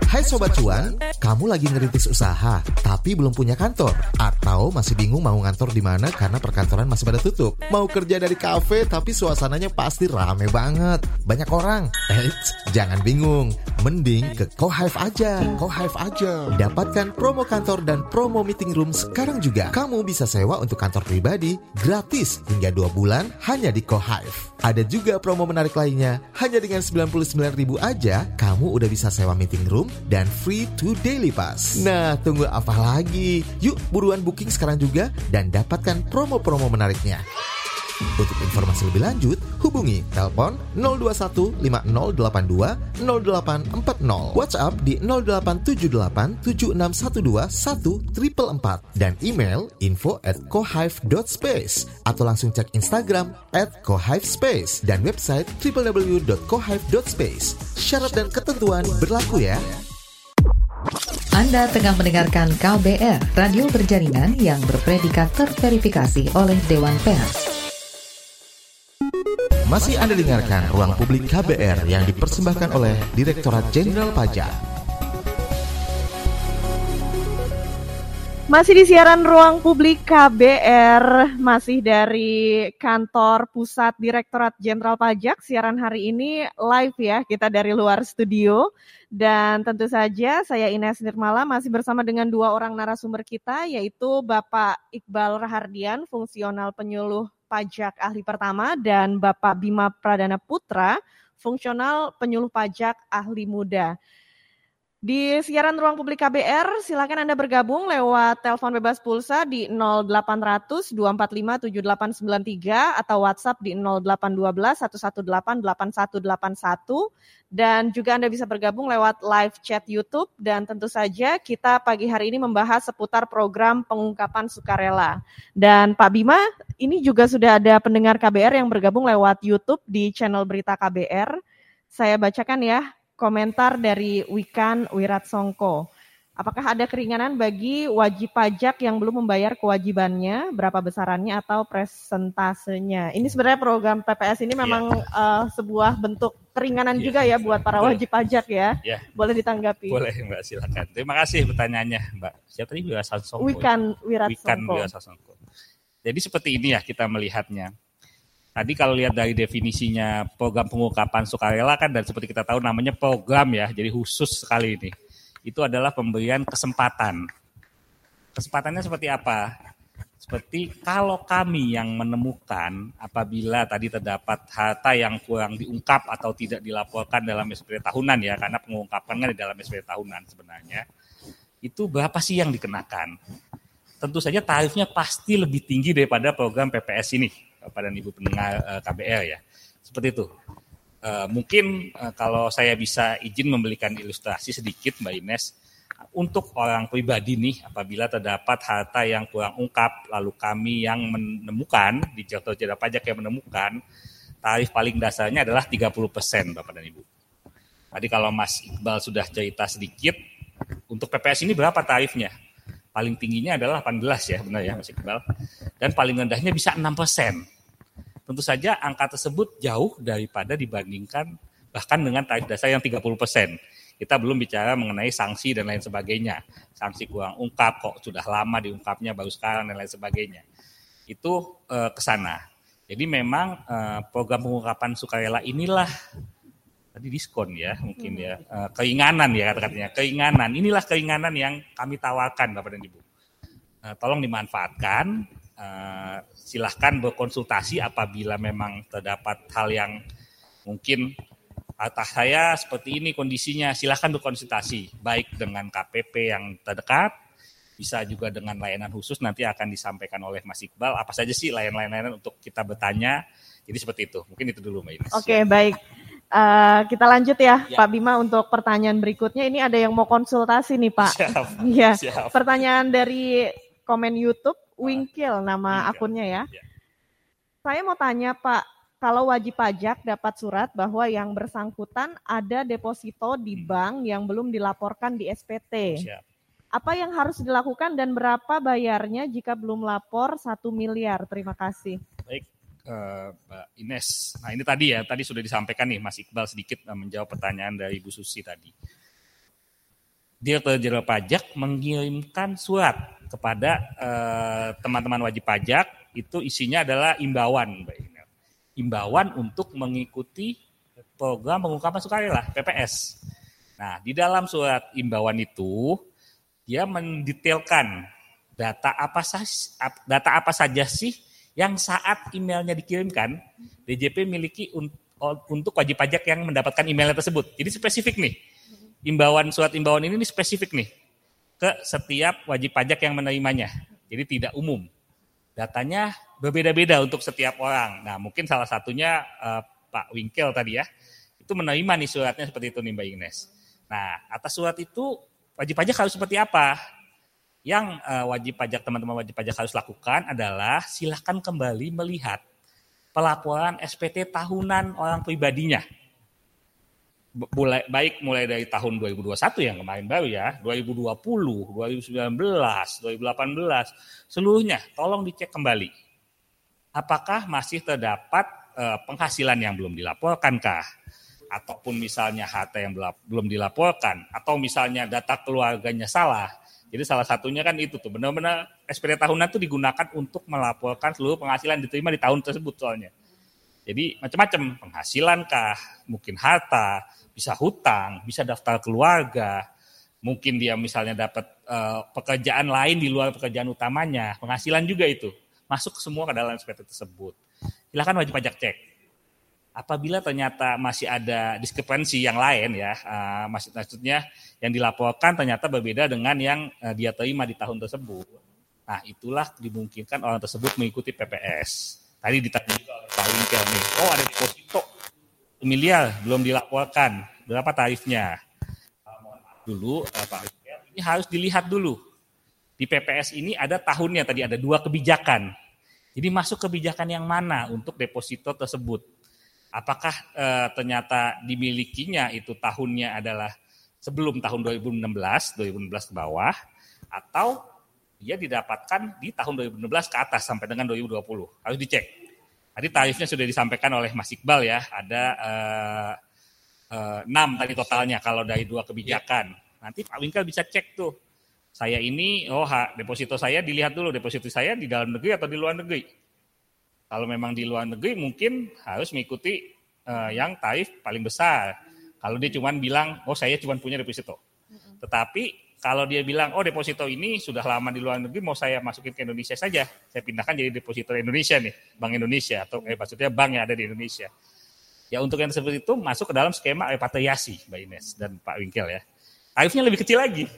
Hai Sobat Cuan, kamu lagi ngerintis usaha tapi belum punya kantor atau masih bingung mau ngantor di mana karena perkantoran masih pada tutup. Mau kerja dari kafe tapi suasananya pasti rame banget, banyak orang. Eits, jangan bingung, mending ke Cohive aja. Cohive aja. Dapatkan promo kantor dan promo meeting room sekarang juga. Kamu bisa sewa untuk kantor pribadi gratis hingga 2 bulan hanya di Cohive. Ada juga promo menarik lainnya, hanya dengan 99.000 aja kamu udah bisa sewa meeting room dan free to daily pass. Nah, tunggu apa lagi? Yuk buruan booking sekarang juga dan dapatkan promo-promo menariknya. Untuk informasi lebih lanjut, hubungi telepon 021 5082 0840, WhatsApp di 0878 7612 1444 dan email info at kohive.space atau langsung cek Instagram at kohivespace dan website www.kohive.space. Syarat dan ketentuan berlaku ya.
Anda tengah mendengarkan KBR, radio berjaringan yang berpredikat terverifikasi oleh Dewan Pers.
Masih Anda dengarkan Ruang Publik KBR yang dipersembahkan oleh Direktorat Jenderal Pajak.
Masih di siaran ruang publik KBR, masih dari kantor pusat Direktorat Jenderal Pajak. Siaran hari ini live ya, kita dari luar studio. Dan tentu saja saya Ines Nirmala masih bersama dengan dua orang narasumber kita, yaitu Bapak Iqbal Rahardian, fungsional penyuluh pajak ahli pertama, dan Bapak Bima Pradana Putra, fungsional penyuluh pajak ahli muda. Di siaran ruang publik KBR, silakan Anda bergabung lewat telepon bebas pulsa di 0800 245 7893 atau WhatsApp di 0812 118 8181 dan juga Anda bisa bergabung lewat live chat YouTube dan tentu saja kita pagi hari ini membahas seputar program pengungkapan sukarela. Dan Pak Bima, ini juga sudah ada pendengar KBR yang bergabung lewat YouTube di channel Berita KBR. Saya bacakan ya komentar dari Wikan Wiratsongko. Apakah ada keringanan bagi wajib pajak yang belum membayar kewajibannya, berapa besarannya atau presentasenya? Ini sebenarnya program PPS ini memang ya. uh, sebuah bentuk keringanan ya, juga ya buat para wajib pajak ya. ya. Boleh ditanggapi.
Boleh Mbak, silakan. Terima kasih pertanyaannya Mbak. Siapa tadi?
Wikan Wiratsongko. Wikan
Wiratsongko. Jadi seperti ini ya kita melihatnya. Tadi kalau lihat dari definisinya program pengungkapan sukarela kan dan seperti kita tahu namanya program ya, jadi khusus sekali ini. Itu adalah pemberian kesempatan. Kesempatannya seperti apa? Seperti kalau kami yang menemukan apabila tadi terdapat harta yang kurang diungkap atau tidak dilaporkan dalam SPT tahunan ya, karena pengungkapan kan di dalam SPT tahunan sebenarnya, itu berapa sih yang dikenakan? Tentu saja tarifnya pasti lebih tinggi daripada program PPS ini kepada ibu pendengar uh, eh, KBR ya. Seperti itu. Uh, mungkin uh, kalau saya bisa izin memberikan ilustrasi sedikit Mbak Ines, untuk orang pribadi nih apabila terdapat harta yang kurang ungkap lalu kami yang menemukan di jeda pajak yang menemukan tarif paling dasarnya adalah 30% Bapak dan Ibu. Tadi kalau Mas Iqbal sudah cerita sedikit untuk PPS ini berapa tarifnya? Paling tingginya adalah 18 ya benar ya Mas Iqbal. Dan paling rendahnya bisa 6%. Tentu saja angka tersebut jauh daripada dibandingkan bahkan dengan tarif dasar yang 30 persen. Kita belum bicara mengenai sanksi dan lain sebagainya. Sanksi kurang ungkap kok sudah lama diungkapnya baru sekarang dan lain sebagainya. Itu eh, ke sana. Jadi memang eh, program pengungkapan sukarela inilah tadi diskon ya mungkin ya eh, keinganan ya kata-katanya keinganan inilah keinganan yang kami tawarkan Bapak dan Ibu. Eh, tolong dimanfaatkan uh, silahkan berkonsultasi apabila memang terdapat hal yang mungkin atas saya seperti ini kondisinya. Silahkan berkonsultasi baik dengan KPP yang terdekat bisa juga dengan layanan khusus nanti akan disampaikan oleh Mas Iqbal. Apa saja sih layanan-layanan untuk kita bertanya? Jadi seperti itu. Mungkin itu dulu Mbak Ines.
Oke okay, baik. Uh, kita lanjut ya, ya. Pak Bima untuk pertanyaan berikutnya. Ini ada yang mau konsultasi nih Pak. Iya. Pertanyaan dari komen YouTube Winkil nama akunnya ya. ya. Saya mau tanya Pak, kalau wajib pajak dapat surat bahwa yang bersangkutan ada deposito di hmm. bank yang belum dilaporkan di SPT. Siap. Apa yang harus dilakukan dan berapa bayarnya jika belum lapor satu miliar? Terima kasih.
Baik, uh, Mbak Ines. Nah ini tadi ya, tadi sudah disampaikan nih Mas Iqbal sedikit uh, menjawab pertanyaan dari Bu Susi tadi. Direktur Jenderal Pajak mengirimkan surat kepada eh, teman-teman uh, wajib pajak itu isinya adalah imbauan, Mbak Inel. Imbauan untuk mengikuti program pengungkapan sukarela PPS. Nah, di dalam surat imbauan itu dia mendetailkan data apa saja data apa saja sih yang saat emailnya dikirimkan DJP miliki untuk wajib pajak yang mendapatkan emailnya tersebut. Jadi spesifik nih. Imbauan surat imbauan ini, ini spesifik nih ke setiap wajib pajak yang menerimanya. Jadi tidak umum. Datanya berbeda-beda untuk setiap orang. Nah, mungkin salah satunya uh, Pak Wingkel tadi ya, itu menerima nih suratnya seperti itu nih Mbak Ines. Nah, atas surat itu wajib pajak harus seperti apa? Yang uh, wajib pajak teman-teman wajib pajak harus lakukan adalah silahkan kembali melihat pelaporan SPT tahunan orang pribadinya. Mulai, baik mulai dari tahun 2021 yang kemarin baru ya, 2020, 2019, 2018, seluruhnya tolong dicek kembali. Apakah masih terdapat uh, penghasilan yang belum dilaporkankah? Ataupun misalnya harta yang belum dilaporkan, atau misalnya data keluarganya salah, jadi salah satunya kan itu tuh benar-benar SPT tahunan itu digunakan untuk melaporkan seluruh penghasilan diterima di tahun tersebut soalnya. Jadi macam-macam penghasilan kah, mungkin harta, bisa hutang, bisa daftar keluarga, mungkin dia misalnya dapat uh, pekerjaan lain di luar pekerjaan utamanya, penghasilan juga itu masuk semua ke dalam SPT tersebut. Silakan wajib pajak cek apabila ternyata masih ada diskrepensi yang lain ya, uh, maksudnya yang dilaporkan ternyata berbeda dengan yang uh, dia terima di tahun tersebut. Nah, itulah dimungkinkan orang tersebut mengikuti PPS. Tadi ditanya juga oleh Pak oh ada deposito miliar belum dilaporkan, berapa tarifnya? Dulu uh, Pak ini harus dilihat dulu. Di PPS ini ada tahunnya tadi ada dua kebijakan. Jadi masuk kebijakan yang mana untuk deposito tersebut? apakah e, ternyata dimilikinya itu tahunnya adalah sebelum tahun 2016, 2016 ke bawah, atau dia didapatkan di tahun 2016 ke atas sampai dengan 2020. Harus dicek. Tadi tarifnya sudah disampaikan oleh Mas Iqbal ya, ada eh, eh, 6 tadi totalnya kalau dari dua kebijakan. Nanti Pak Wingkel bisa cek tuh. Saya ini, oh ha, deposito saya dilihat dulu, deposito saya di dalam negeri atau di luar negeri kalau memang di luar negeri mungkin harus mengikuti uh, yang tarif paling besar. Kalau dia cuma bilang, oh saya cuma punya deposito. Tetapi kalau dia bilang, oh deposito ini sudah lama di luar negeri, mau saya masukin ke Indonesia saja, saya pindahkan jadi deposito Indonesia nih, Bank Indonesia atau eh, maksudnya bank yang ada di Indonesia. Ya untuk yang seperti itu masuk ke dalam skema repatriasi, Mbak Ines dan Pak Wingkel ya. Tarifnya lebih kecil lagi.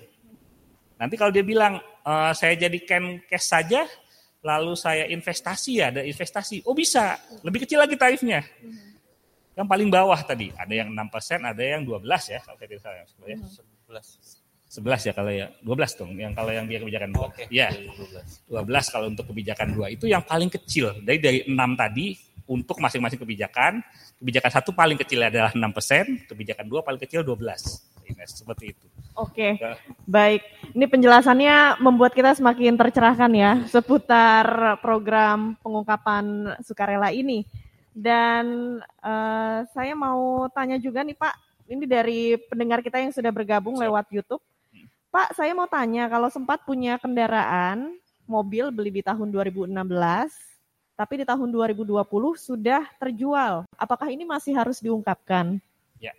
Nanti kalau dia bilang, e, saya jadikan cash saja, lalu saya investasi ya, ada investasi. Oh bisa, lebih kecil lagi tarifnya. Yang paling bawah tadi, ada yang 6%, ada yang 12 ya, kalau saya tidak salah. Ya. 11. 11 ya kalau ya, 12 dong, yang kalau yang dia kebijakan 2. Okay. Ya, 12. 12 kalau untuk kebijakan 2. Itu yang paling kecil. Dari dari 6 tadi, untuk masing-masing kebijakan, kebijakan satu paling kecil adalah 6%, kebijakan 2 paling kecil 12. Ines, seperti itu.
Oke, okay. baik. Ini penjelasannya membuat kita semakin tercerahkan ya seputar program pengungkapan sukarela ini. Dan uh, saya mau tanya juga nih Pak, ini dari pendengar kita yang sudah bergabung lewat YouTube. Pak, saya mau tanya kalau sempat punya kendaraan mobil beli di tahun 2016, tapi di tahun 2020 sudah terjual. Apakah ini masih harus diungkapkan?
Ya,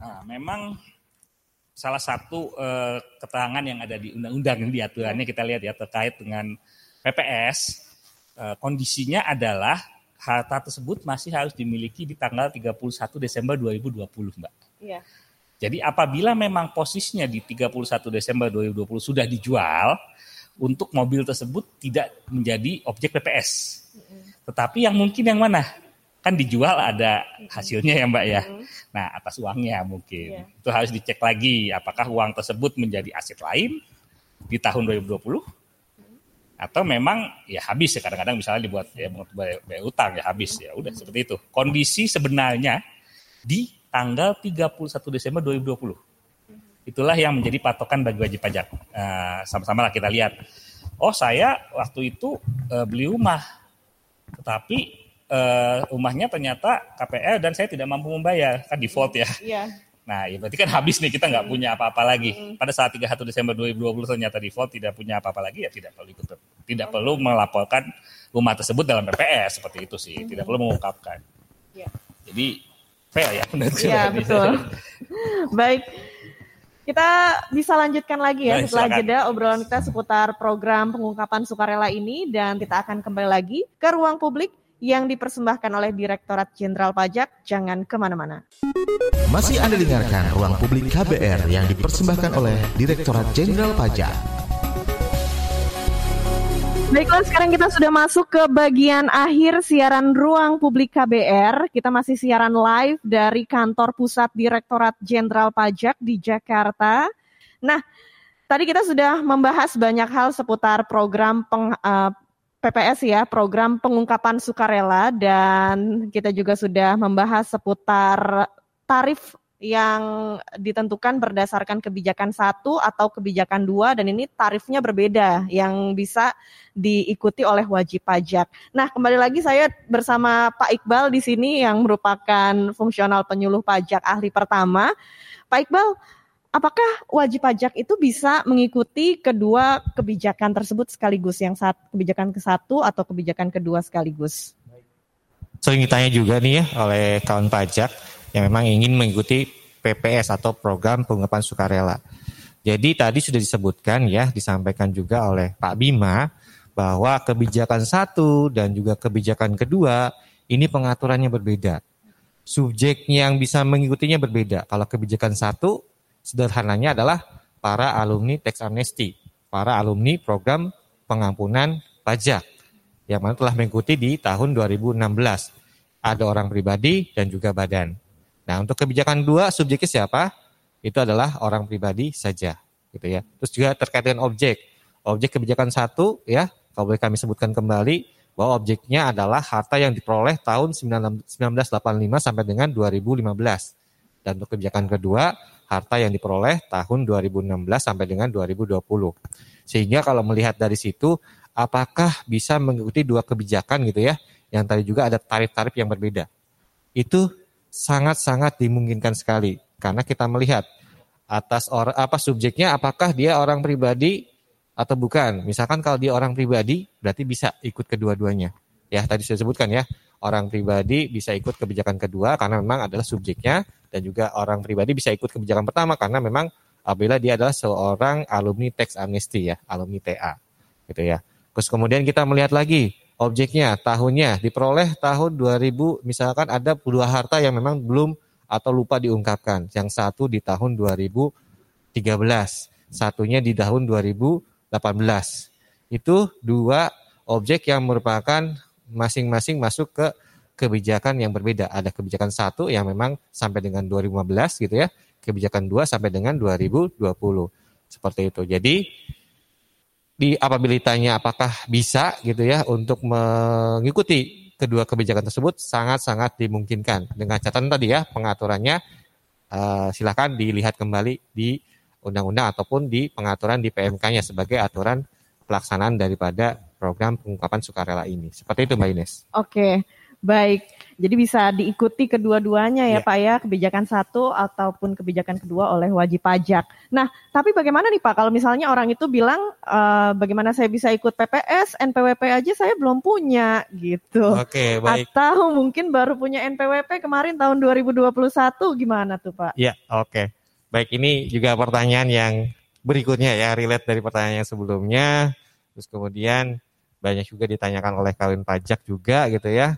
nah, memang salah satu uh, keterangan yang ada di undang-undang yang diaturannya kita lihat ya terkait dengan PPS eh, kondisinya adalah harta tersebut masih harus dimiliki di tanggal 31 Desember 2020 Mbak. Iya. Jadi apabila memang posisinya di 31 Desember 2020 sudah dijual untuk mobil tersebut tidak menjadi objek PPS. Tetapi yang mungkin yang mana? kan dijual ada hasilnya ya Mbak ya. Nah atas uangnya mungkin yeah. itu harus dicek lagi apakah uang tersebut menjadi aset lain di tahun 2020 atau memang ya habis ya kadang-kadang misalnya dibuat ya bayar utang ya habis ya udah seperti itu. Kondisi sebenarnya di tanggal 31 Desember 2020. Itulah yang menjadi patokan bagi wajib pajak. Nah, sama-sama lah kita lihat. Oh saya waktu itu uh, beli rumah, tetapi uh, rumahnya ternyata KPR dan saya tidak mampu membayar kan default ya. Iya. Nah, ya berarti kan habis nih kita nggak punya apa-apa lagi. Pada saat 31 Desember 2020 ternyata default tidak punya apa-apa lagi ya tidak perlu ikut tidak perlu melaporkan rumah tersebut dalam PPS seperti itu sih. Tidak perlu mengungkapkan. Ya. Jadi fair ya
Iya, betul. Baik. Kita bisa lanjutkan lagi ya setelah silakan. jeda obrolan kita seputar program pengungkapan sukarela ini dan kita akan kembali lagi ke ruang publik yang dipersembahkan oleh Direktorat Jenderal Pajak. Jangan ke mana-mana.
Masih Anda dengarkan Ruang Publik KBR yang dipersembahkan oleh Direktorat Jenderal Pajak.
Baiklah, sekarang kita sudah masuk ke bagian akhir siaran Ruang Publik KBR. Kita masih siaran live dari kantor pusat Direktorat Jenderal Pajak di Jakarta. Nah, tadi kita sudah membahas banyak hal seputar program peng, uh, PPS ya, program pengungkapan sukarela dan kita juga sudah membahas seputar tarif yang ditentukan berdasarkan kebijakan satu atau kebijakan dua dan ini tarifnya berbeda yang bisa diikuti oleh wajib pajak. Nah kembali lagi saya bersama Pak Iqbal di sini yang merupakan fungsional penyuluh pajak ahli pertama. Pak Iqbal, apakah wajib pajak itu bisa mengikuti kedua kebijakan tersebut sekaligus yang saat kebijakan ke satu atau kebijakan kedua sekaligus?
Sering ditanya juga nih ya oleh kawan pajak yang memang ingin mengikuti PPS atau program pengungkapan sukarela. Jadi tadi sudah disebutkan ya, disampaikan juga oleh Pak Bima bahwa kebijakan satu dan juga kebijakan kedua ini pengaturannya berbeda. Subjek yang bisa mengikutinya berbeda. Kalau kebijakan satu sederhananya adalah para alumni tax amnesty, para alumni program pengampunan pajak yang mana telah mengikuti di tahun 2016. Ada orang pribadi dan juga badan. Nah, untuk kebijakan dua subjeknya siapa? Itu adalah orang pribadi saja, gitu ya. Terus juga terkait dengan objek. Objek kebijakan satu, ya, kalau boleh kami sebutkan kembali bahwa objeknya adalah harta yang diperoleh tahun 1985 sampai dengan 2015. Dan untuk kebijakan kedua, harta yang diperoleh tahun 2016 sampai dengan 2020. Sehingga kalau melihat dari situ, apakah bisa mengikuti dua kebijakan gitu ya, yang tadi juga ada tarif-tarif yang berbeda. Itu sangat-sangat dimungkinkan sekali karena kita melihat atas orang apa subjeknya apakah dia orang pribadi atau bukan. Misalkan kalau dia orang pribadi berarti bisa ikut kedua-duanya. Ya, tadi saya sebutkan ya, orang pribadi bisa ikut kebijakan kedua karena memang adalah subjeknya dan juga orang pribadi bisa ikut kebijakan pertama karena memang apabila dia adalah seorang alumni tax amnesty ya, alumni TA. Gitu ya. Terus kemudian kita melihat lagi objeknya, tahunnya diperoleh tahun 2000 misalkan ada dua harta yang memang belum atau lupa diungkapkan. Yang satu di tahun 2013, satunya di tahun 2018. Itu dua objek yang merupakan masing-masing masuk ke kebijakan yang berbeda. Ada kebijakan satu yang memang sampai dengan 2015 gitu ya, kebijakan dua sampai dengan 2020. Seperti itu. Jadi di apabila ditanya apakah bisa gitu ya untuk mengikuti kedua kebijakan tersebut sangat-sangat dimungkinkan dengan catatan tadi ya pengaturannya uh, silakan dilihat kembali di undang-undang ataupun di pengaturan di PMK-nya sebagai aturan pelaksanaan daripada program pengungkapan sukarela ini. Seperti itu Mbak Ines.
Oke. Baik, jadi bisa diikuti kedua-duanya ya, ya Pak ya, kebijakan satu ataupun kebijakan kedua oleh wajib pajak. Nah, tapi bagaimana nih Pak kalau misalnya orang itu bilang e, bagaimana saya bisa ikut PPS, NPWP aja saya belum punya gitu.
Oke, baik.
Atau mungkin baru punya NPWP kemarin tahun 2021 gimana tuh Pak?
Ya, oke. Baik, ini juga pertanyaan yang berikutnya ya, relate dari pertanyaan yang sebelumnya. Terus kemudian banyak juga ditanyakan oleh kawin pajak juga gitu ya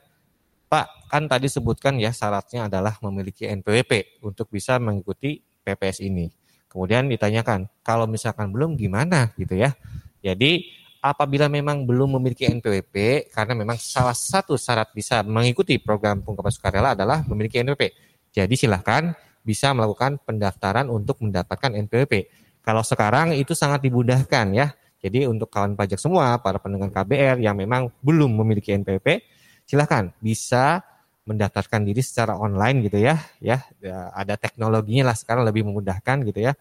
Pak, kan tadi sebutkan ya syaratnya adalah memiliki NPWP untuk bisa mengikuti PPS ini. Kemudian ditanyakan, kalau misalkan belum gimana gitu ya. Jadi apabila memang belum memiliki NPWP, karena memang salah satu syarat bisa mengikuti program pengungkapan sukarela adalah memiliki NPWP. Jadi silahkan bisa melakukan pendaftaran untuk mendapatkan NPWP. Kalau sekarang itu sangat dimudahkan ya. Jadi untuk kawan pajak semua, para pendengar KBR yang memang belum memiliki NPWP, silahkan bisa mendaftarkan diri secara online gitu ya, ya, ya ada teknologinya lah sekarang lebih memudahkan gitu ya,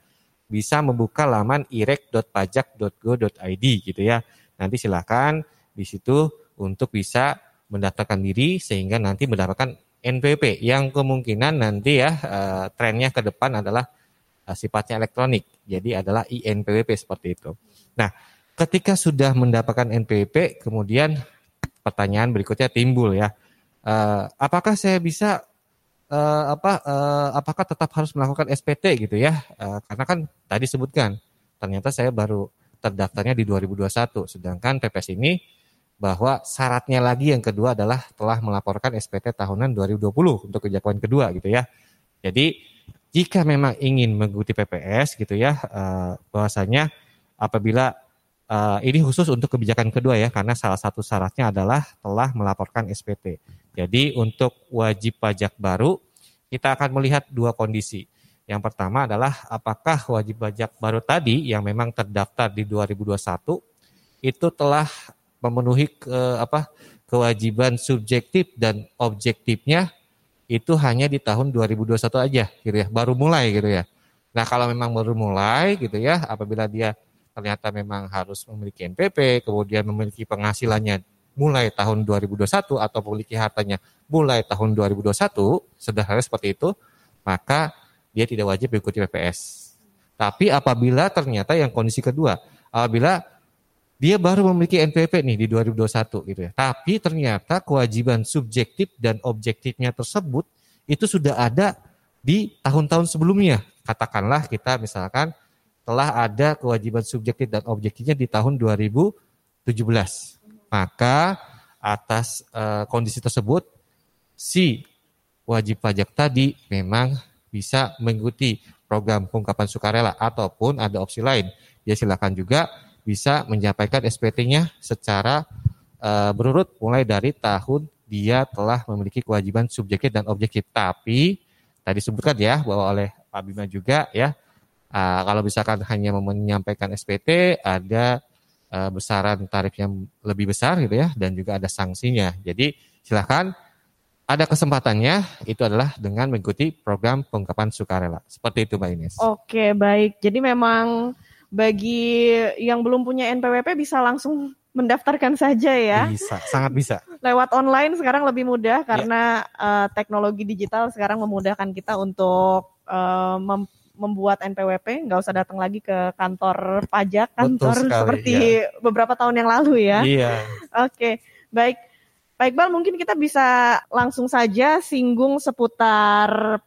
bisa membuka laman irek.pajak.go.id gitu ya. Nanti silahkan di situ untuk bisa mendaftarkan diri sehingga nanti mendapatkan NPP yang kemungkinan nanti ya uh, trennya ke depan adalah uh, sifatnya elektronik. Jadi adalah INPWP seperti itu. Nah, ketika sudah mendapatkan NPP kemudian pertanyaan berikutnya timbul ya. Uh, apakah saya bisa uh, apa uh, apakah tetap harus melakukan SPT gitu ya? Uh, karena kan tadi sebutkan ternyata saya baru terdaftarnya di 2021 sedangkan PPS ini bahwa syaratnya lagi yang kedua adalah telah melaporkan SPT tahunan 2020 untuk kejakuan kedua gitu ya. Jadi jika memang ingin mengikuti PPS gitu ya, bahwasanya apabila Uh, ini khusus untuk kebijakan kedua ya, karena salah satu syaratnya adalah telah melaporkan SPT. Jadi untuk wajib pajak baru, kita akan melihat dua kondisi. Yang pertama adalah apakah wajib pajak baru tadi yang memang terdaftar di 2021 itu telah memenuhi ke, apa kewajiban subjektif dan objektifnya itu hanya di tahun 2021 aja gitu ya, baru mulai gitu ya. Nah, kalau memang baru mulai gitu ya, apabila dia ternyata memang harus memiliki NPP, kemudian memiliki penghasilannya mulai tahun 2021 atau memiliki hartanya mulai tahun 2021, sederhana seperti itu, maka dia tidak wajib mengikuti PPS. Tapi apabila ternyata yang kondisi kedua, apabila dia baru memiliki NPP nih di 2021 gitu ya. Tapi ternyata kewajiban subjektif dan objektifnya tersebut itu sudah ada di tahun-tahun sebelumnya. Katakanlah kita misalkan telah ada kewajiban subjektif dan objektifnya di tahun 2017. Maka atas e, kondisi tersebut si wajib pajak tadi memang bisa mengikuti program pengungkapan sukarela ataupun ada opsi lain. Dia silakan juga bisa menyampaikan SPT-nya secara e, berurut mulai dari tahun dia telah memiliki kewajiban subjektif dan objektif. Tapi tadi sebutkan ya bahwa oleh Pak Bima juga ya Uh, kalau misalkan hanya menyampaikan SPT, ada uh, besaran tarif yang lebih besar gitu ya, dan juga ada sanksinya. Jadi silahkan ada kesempatannya itu adalah dengan mengikuti program pengungkapan sukarela. Seperti itu Mbak Ines.
Oke baik, jadi memang bagi yang belum punya NPWP bisa langsung mendaftarkan saja ya.
Bisa, sangat bisa.
Lewat online sekarang lebih mudah karena ya. uh, teknologi digital sekarang memudahkan kita untuk uh, membuat NPWP nggak usah datang lagi ke kantor pajak kantor sekali, seperti ya. beberapa tahun yang lalu ya.
Iya.
Oke, baik. Pak Iqbal mungkin kita bisa langsung saja singgung seputar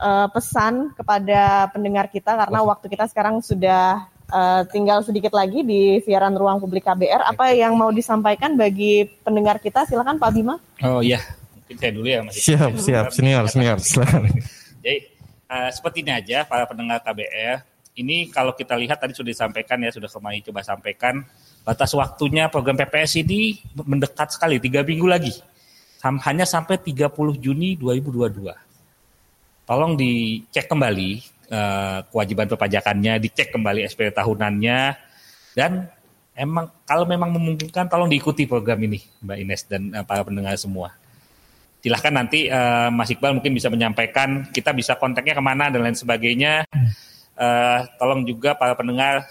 uh, pesan kepada pendengar kita karena waktu kita sekarang sudah uh, tinggal sedikit lagi di siaran ruang publik KBR. Apa yang mau disampaikan bagi pendengar kita? Silakan Pak Bima.
Oh iya, mungkin saya dulu ya
Mas. Siap, siap, senior, senior. Silakan.
Jadi uh, seperti ini aja para pendengar KBR. Ini kalau kita lihat tadi sudah disampaikan ya, sudah kemarin coba sampaikan batas waktunya program PPS ini mendekat sekali, tiga minggu lagi. Hanya sampai 30 Juni 2022. Tolong dicek kembali uh, kewajiban perpajakannya, dicek kembali SPT tahunannya, dan emang kalau memang memungkinkan tolong diikuti program ini Mbak Ines dan uh, para pendengar semua silahkan nanti uh, Mas Iqbal mungkin bisa menyampaikan kita bisa kontaknya ke mana dan lain sebagainya. Uh, tolong juga para pendengar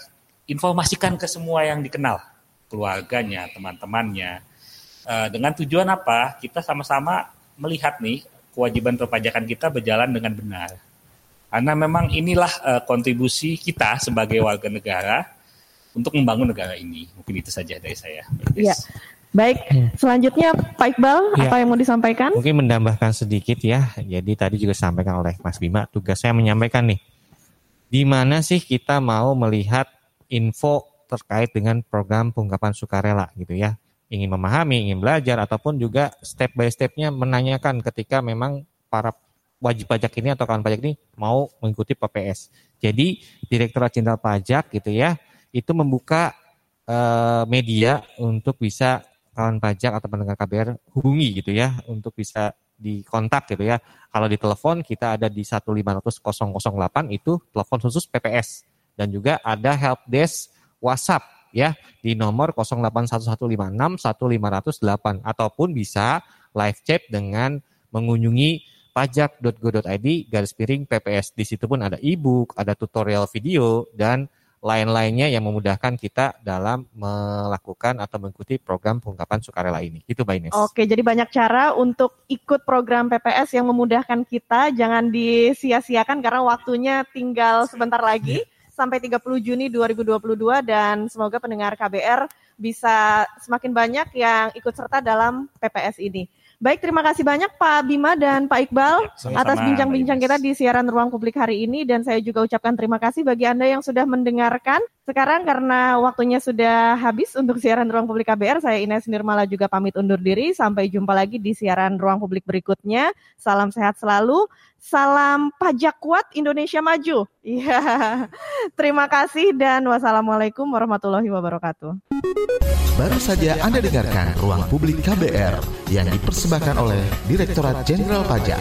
informasikan ke semua yang dikenal, keluarganya, teman-temannya. Uh, dengan tujuan apa? Kita sama-sama melihat nih kewajiban perpajakan kita berjalan dengan benar. Karena memang inilah uh, kontribusi kita sebagai warga negara untuk membangun negara ini. Mungkin itu saja dari saya.
Iya. Baik, hmm. selanjutnya Pak Iqbal, ya, apa yang mau disampaikan?
Mungkin menambahkan sedikit ya. Jadi tadi juga disampaikan oleh Mas Bima, tugas saya menyampaikan nih. Di mana sih kita mau melihat info terkait dengan program pengungkapan sukarela gitu ya. Ingin memahami, ingin belajar, ataupun juga step by stepnya menanyakan ketika memang para wajib pajak ini atau kawan pajak ini mau mengikuti PPS. Jadi Direktorat Jenderal Pajak gitu ya, itu membuka uh, media untuk bisa kawan pajak atau pendengar KBR hubungi gitu ya untuk bisa dikontak gitu ya. Kalau di telepon kita ada di 1500 008 itu telepon khusus PPS dan juga ada help desk WhatsApp ya di nomor 081156 ataupun bisa live chat dengan mengunjungi pajak.go.id garis piring PPS. Di situ pun ada e-book, ada tutorial video dan lain-lainnya yang memudahkan kita dalam melakukan atau mengikuti program pengungkapan sukarela ini. Itu Mbak Ines.
Oke, jadi banyak cara untuk ikut program PPS yang memudahkan kita. Jangan disia-siakan karena waktunya tinggal sebentar lagi sampai 30 Juni 2022 dan semoga pendengar KBR bisa semakin banyak yang ikut serta dalam PPS ini. Baik, terima kasih banyak Pak Bima dan Pak Iqbal Sama-sama, atas bincang-bincang kita di siaran ruang publik hari ini. Dan saya juga ucapkan terima kasih bagi Anda yang sudah mendengarkan. Sekarang karena waktunya sudah habis untuk siaran Ruang Publik KBR, saya Ines Nirmala juga pamit undur diri. Sampai jumpa lagi di siaran Ruang Publik berikutnya. Salam sehat selalu. Salam pajak kuat Indonesia maju. Iya. Terima kasih dan wassalamualaikum warahmatullahi wabarakatuh.
Baru saja Anda dengarkan Ruang Publik KBR yang dipersembahkan oleh Direktorat Jenderal Pajak.